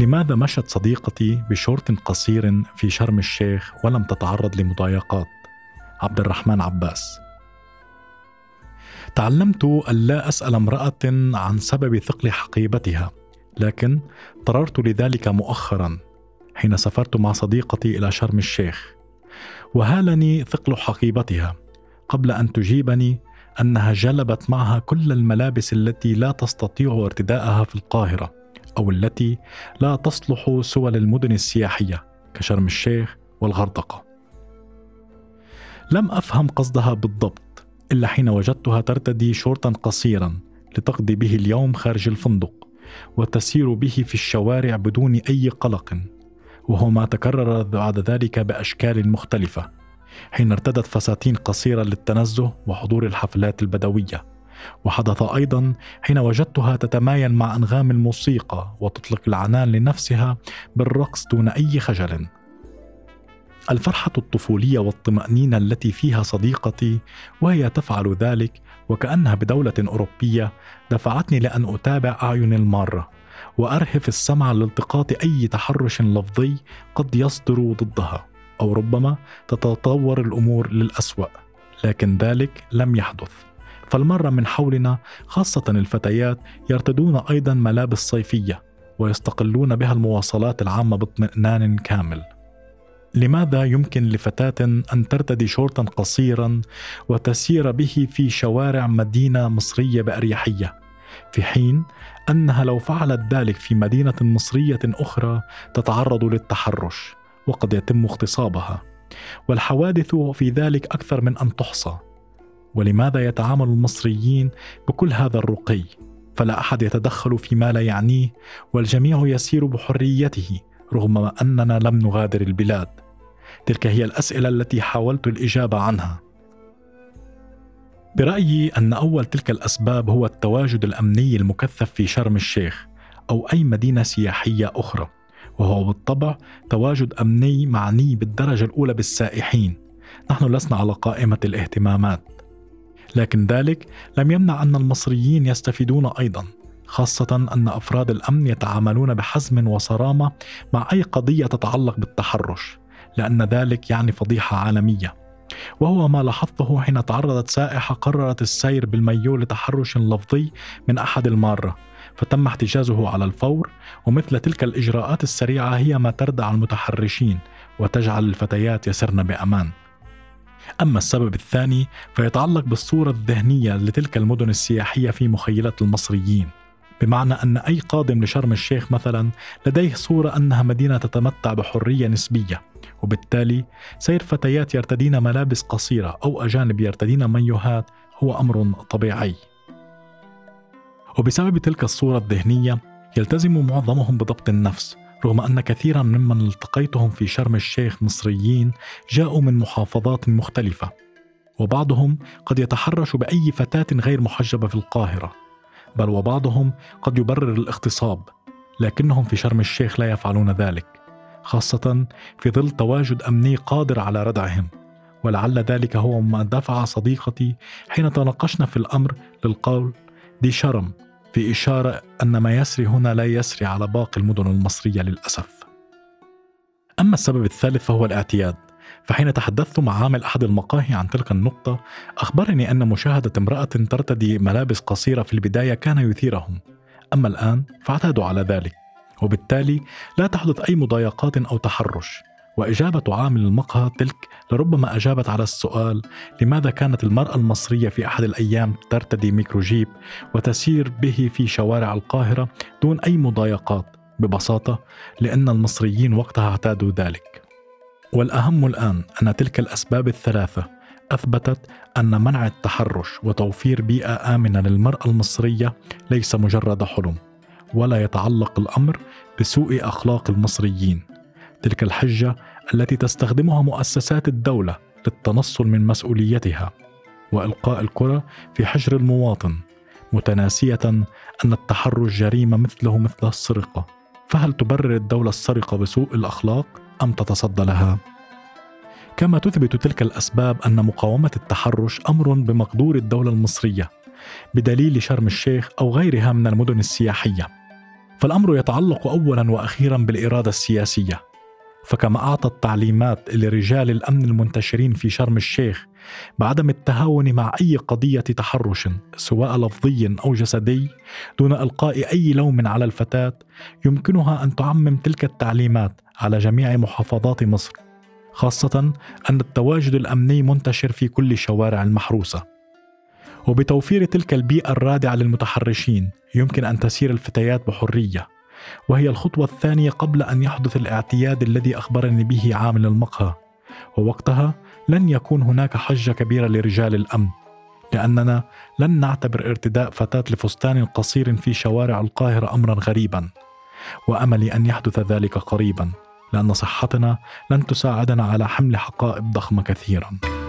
لماذا مشت صديقتي بشورت قصير في شرم الشيخ ولم تتعرض لمضايقات؟ عبد الرحمن عباس تعلمت ألا أسأل امرأة عن سبب ثقل حقيبتها لكن اضطررت لذلك مؤخرا حين سافرت مع صديقتي إلى شرم الشيخ وهالني ثقل حقيبتها قبل أن تجيبني أنها جلبت معها كل الملابس التي لا تستطيع ارتداءها في القاهرة أو التي لا تصلح سوى للمدن السياحية كشرم الشيخ والغردقة. لم أفهم قصدها بالضبط إلا حين وجدتها ترتدي شورتا قصيرا لتقضي به اليوم خارج الفندق وتسير به في الشوارع بدون أي قلق وهو ما تكرر بعد ذلك بأشكال مختلفة حين ارتدت فساتين قصيرة للتنزه وحضور الحفلات البدوية. وحدث أيضا حين وجدتها تتمايل مع أنغام الموسيقى وتطلق العنان لنفسها بالرقص دون أي خجل. الفرحة الطفولية والطمأنينة التي فيها صديقتي وهي تفعل ذلك وكأنها بدولة أوروبية دفعتني لأن أتابع أعين المارة وأرهف السمع لالتقاط أي تحرش لفظي قد يصدر ضدها أو ربما تتطور الأمور للأسوأ لكن ذلك لم يحدث. فالمرة من حولنا خاصة الفتيات يرتدون أيضا ملابس صيفية ويستقلون بها المواصلات العامة باطمئنان كامل. لماذا يمكن لفتاة أن ترتدي شورتا قصيرا وتسير به في شوارع مدينة مصرية بأريحية في حين أنها لو فعلت ذلك في مدينة مصرية أخرى تتعرض للتحرش وقد يتم اغتصابها. والحوادث في ذلك أكثر من أن تحصى. ولماذا يتعامل المصريين بكل هذا الرقي؟ فلا أحد يتدخل فيما لا يعنيه والجميع يسير بحريته رغم أننا لم نغادر البلاد. تلك هي الأسئلة التي حاولت الإجابة عنها. برأيي أن أول تلك الأسباب هو التواجد الأمني المكثف في شرم الشيخ أو أي مدينة سياحية أخرى وهو بالطبع تواجد أمني معني بالدرجة الأولى بالسائحين. نحن لسنا على قائمة الاهتمامات. لكن ذلك لم يمنع أن المصريين يستفيدون أيضا خاصة أن أفراد الأمن يتعاملون بحزم وصرامة مع أي قضية تتعلق بالتحرش لأن ذلك يعني فضيحة عالمية. وهو ما لاحظته حين تعرضت سائحة قررت السير بالميو لتحرش لفظي من أحد المارة فتم احتجازه على الفور ومثل تلك الإجراءات السريعة هي ما تردع المتحرشين وتجعل الفتيات يسرن بأمان. أما السبب الثاني فيتعلق بالصورة الذهنية لتلك المدن السياحية في مخيلة المصريين. بمعنى أن أي قادم لشرم الشيخ مثلا لديه صورة أنها مدينة تتمتع بحرية نسبية. وبالتالي سير فتيات يرتدين ملابس قصيرة أو أجانب يرتدين مايوهات هو أمر طبيعي. وبسبب تلك الصورة الذهنية يلتزم معظمهم بضبط النفس. رغم أن كثيرا ممن التقيتهم في شرم الشيخ مصريين جاءوا من محافظات مختلفة وبعضهم قد يتحرش بأي فتاة غير محجبة في القاهرة بل وبعضهم قد يبرر الاغتصاب لكنهم في شرم الشيخ لا يفعلون ذلك خاصة في ظل تواجد أمني قادر على ردعهم ولعل ذلك هو ما دفع صديقتي حين تناقشنا في الأمر للقول دي شرم في إشارة أن ما يسري هنا لا يسري على باقي المدن المصرية للأسف. أما السبب الثالث فهو الاعتياد فحين تحدثت مع عامل أحد المقاهي عن تلك النقطة أخبرني أن مشاهدة امرأة ترتدي ملابس قصيرة في البداية كان يثيرهم أما الآن فاعتادوا على ذلك وبالتالي لا تحدث أي مضايقات أو تحرش. وإجابة عامل المقهى تلك لربما أجابت على السؤال لماذا كانت المرأة المصرية في أحد الأيام ترتدي ميكروجيب وتسير به في شوارع القاهرة دون أي مضايقات؟ ببساطة لأن المصريين وقتها اعتادوا ذلك. والأهم الآن أن تلك الأسباب الثلاثة أثبتت أن منع التحرش وتوفير بيئة آمنة للمرأة المصرية ليس مجرد حلم ولا يتعلق الأمر بسوء أخلاق المصريين. تلك الحجة التي تستخدمها مؤسسات الدولة للتنصل من مسؤوليتها وإلقاء الكرة في حجر المواطن متناسية أن التحرش جريمة مثله مثل السرقة. فهل تبرر الدولة السرقة بسوء الأخلاق أم تتصدى لها؟ كما تثبت تلك الأسباب أن مقاومة التحرش أمر بمقدور الدولة المصرية بدليل شرم الشيخ أو غيرها من المدن السياحية. فالأمر يتعلق اولا وأخيرا بالإرادة السياسية. فكما اعطت تعليمات لرجال الأمن المنتشرين في شرم الشيخ بعدم التهاون مع أي قضية تحرش سواء لفظي أو جسدي دون إلقاء أي لوم على الفتاة يمكنها أن تعمم تلك التعليمات على جميع محافظات مصر خاصة أن التواجد الأمني منتشر في كل شوارع المحروسة. وبتوفير تلك البيئة الرادعة للمتحرشين يمكن أن تسير الفتيات بحرية. وهي الخطوة الثانية قبل أن يحدث الاعتياد الذي أخبرني به عامل المقهى. ووقتها لن يكون هناك حجة كبيرة لرجال الأمن لأننا لن نعتبر ارتداء فتاة لفستان قصير في شوارع القاهرة امرا غريبا. وأملي أن يحدث ذلك قريبا لأن صحتنا لن تساعدنا على حمل حقائب ضخمة كثيرا.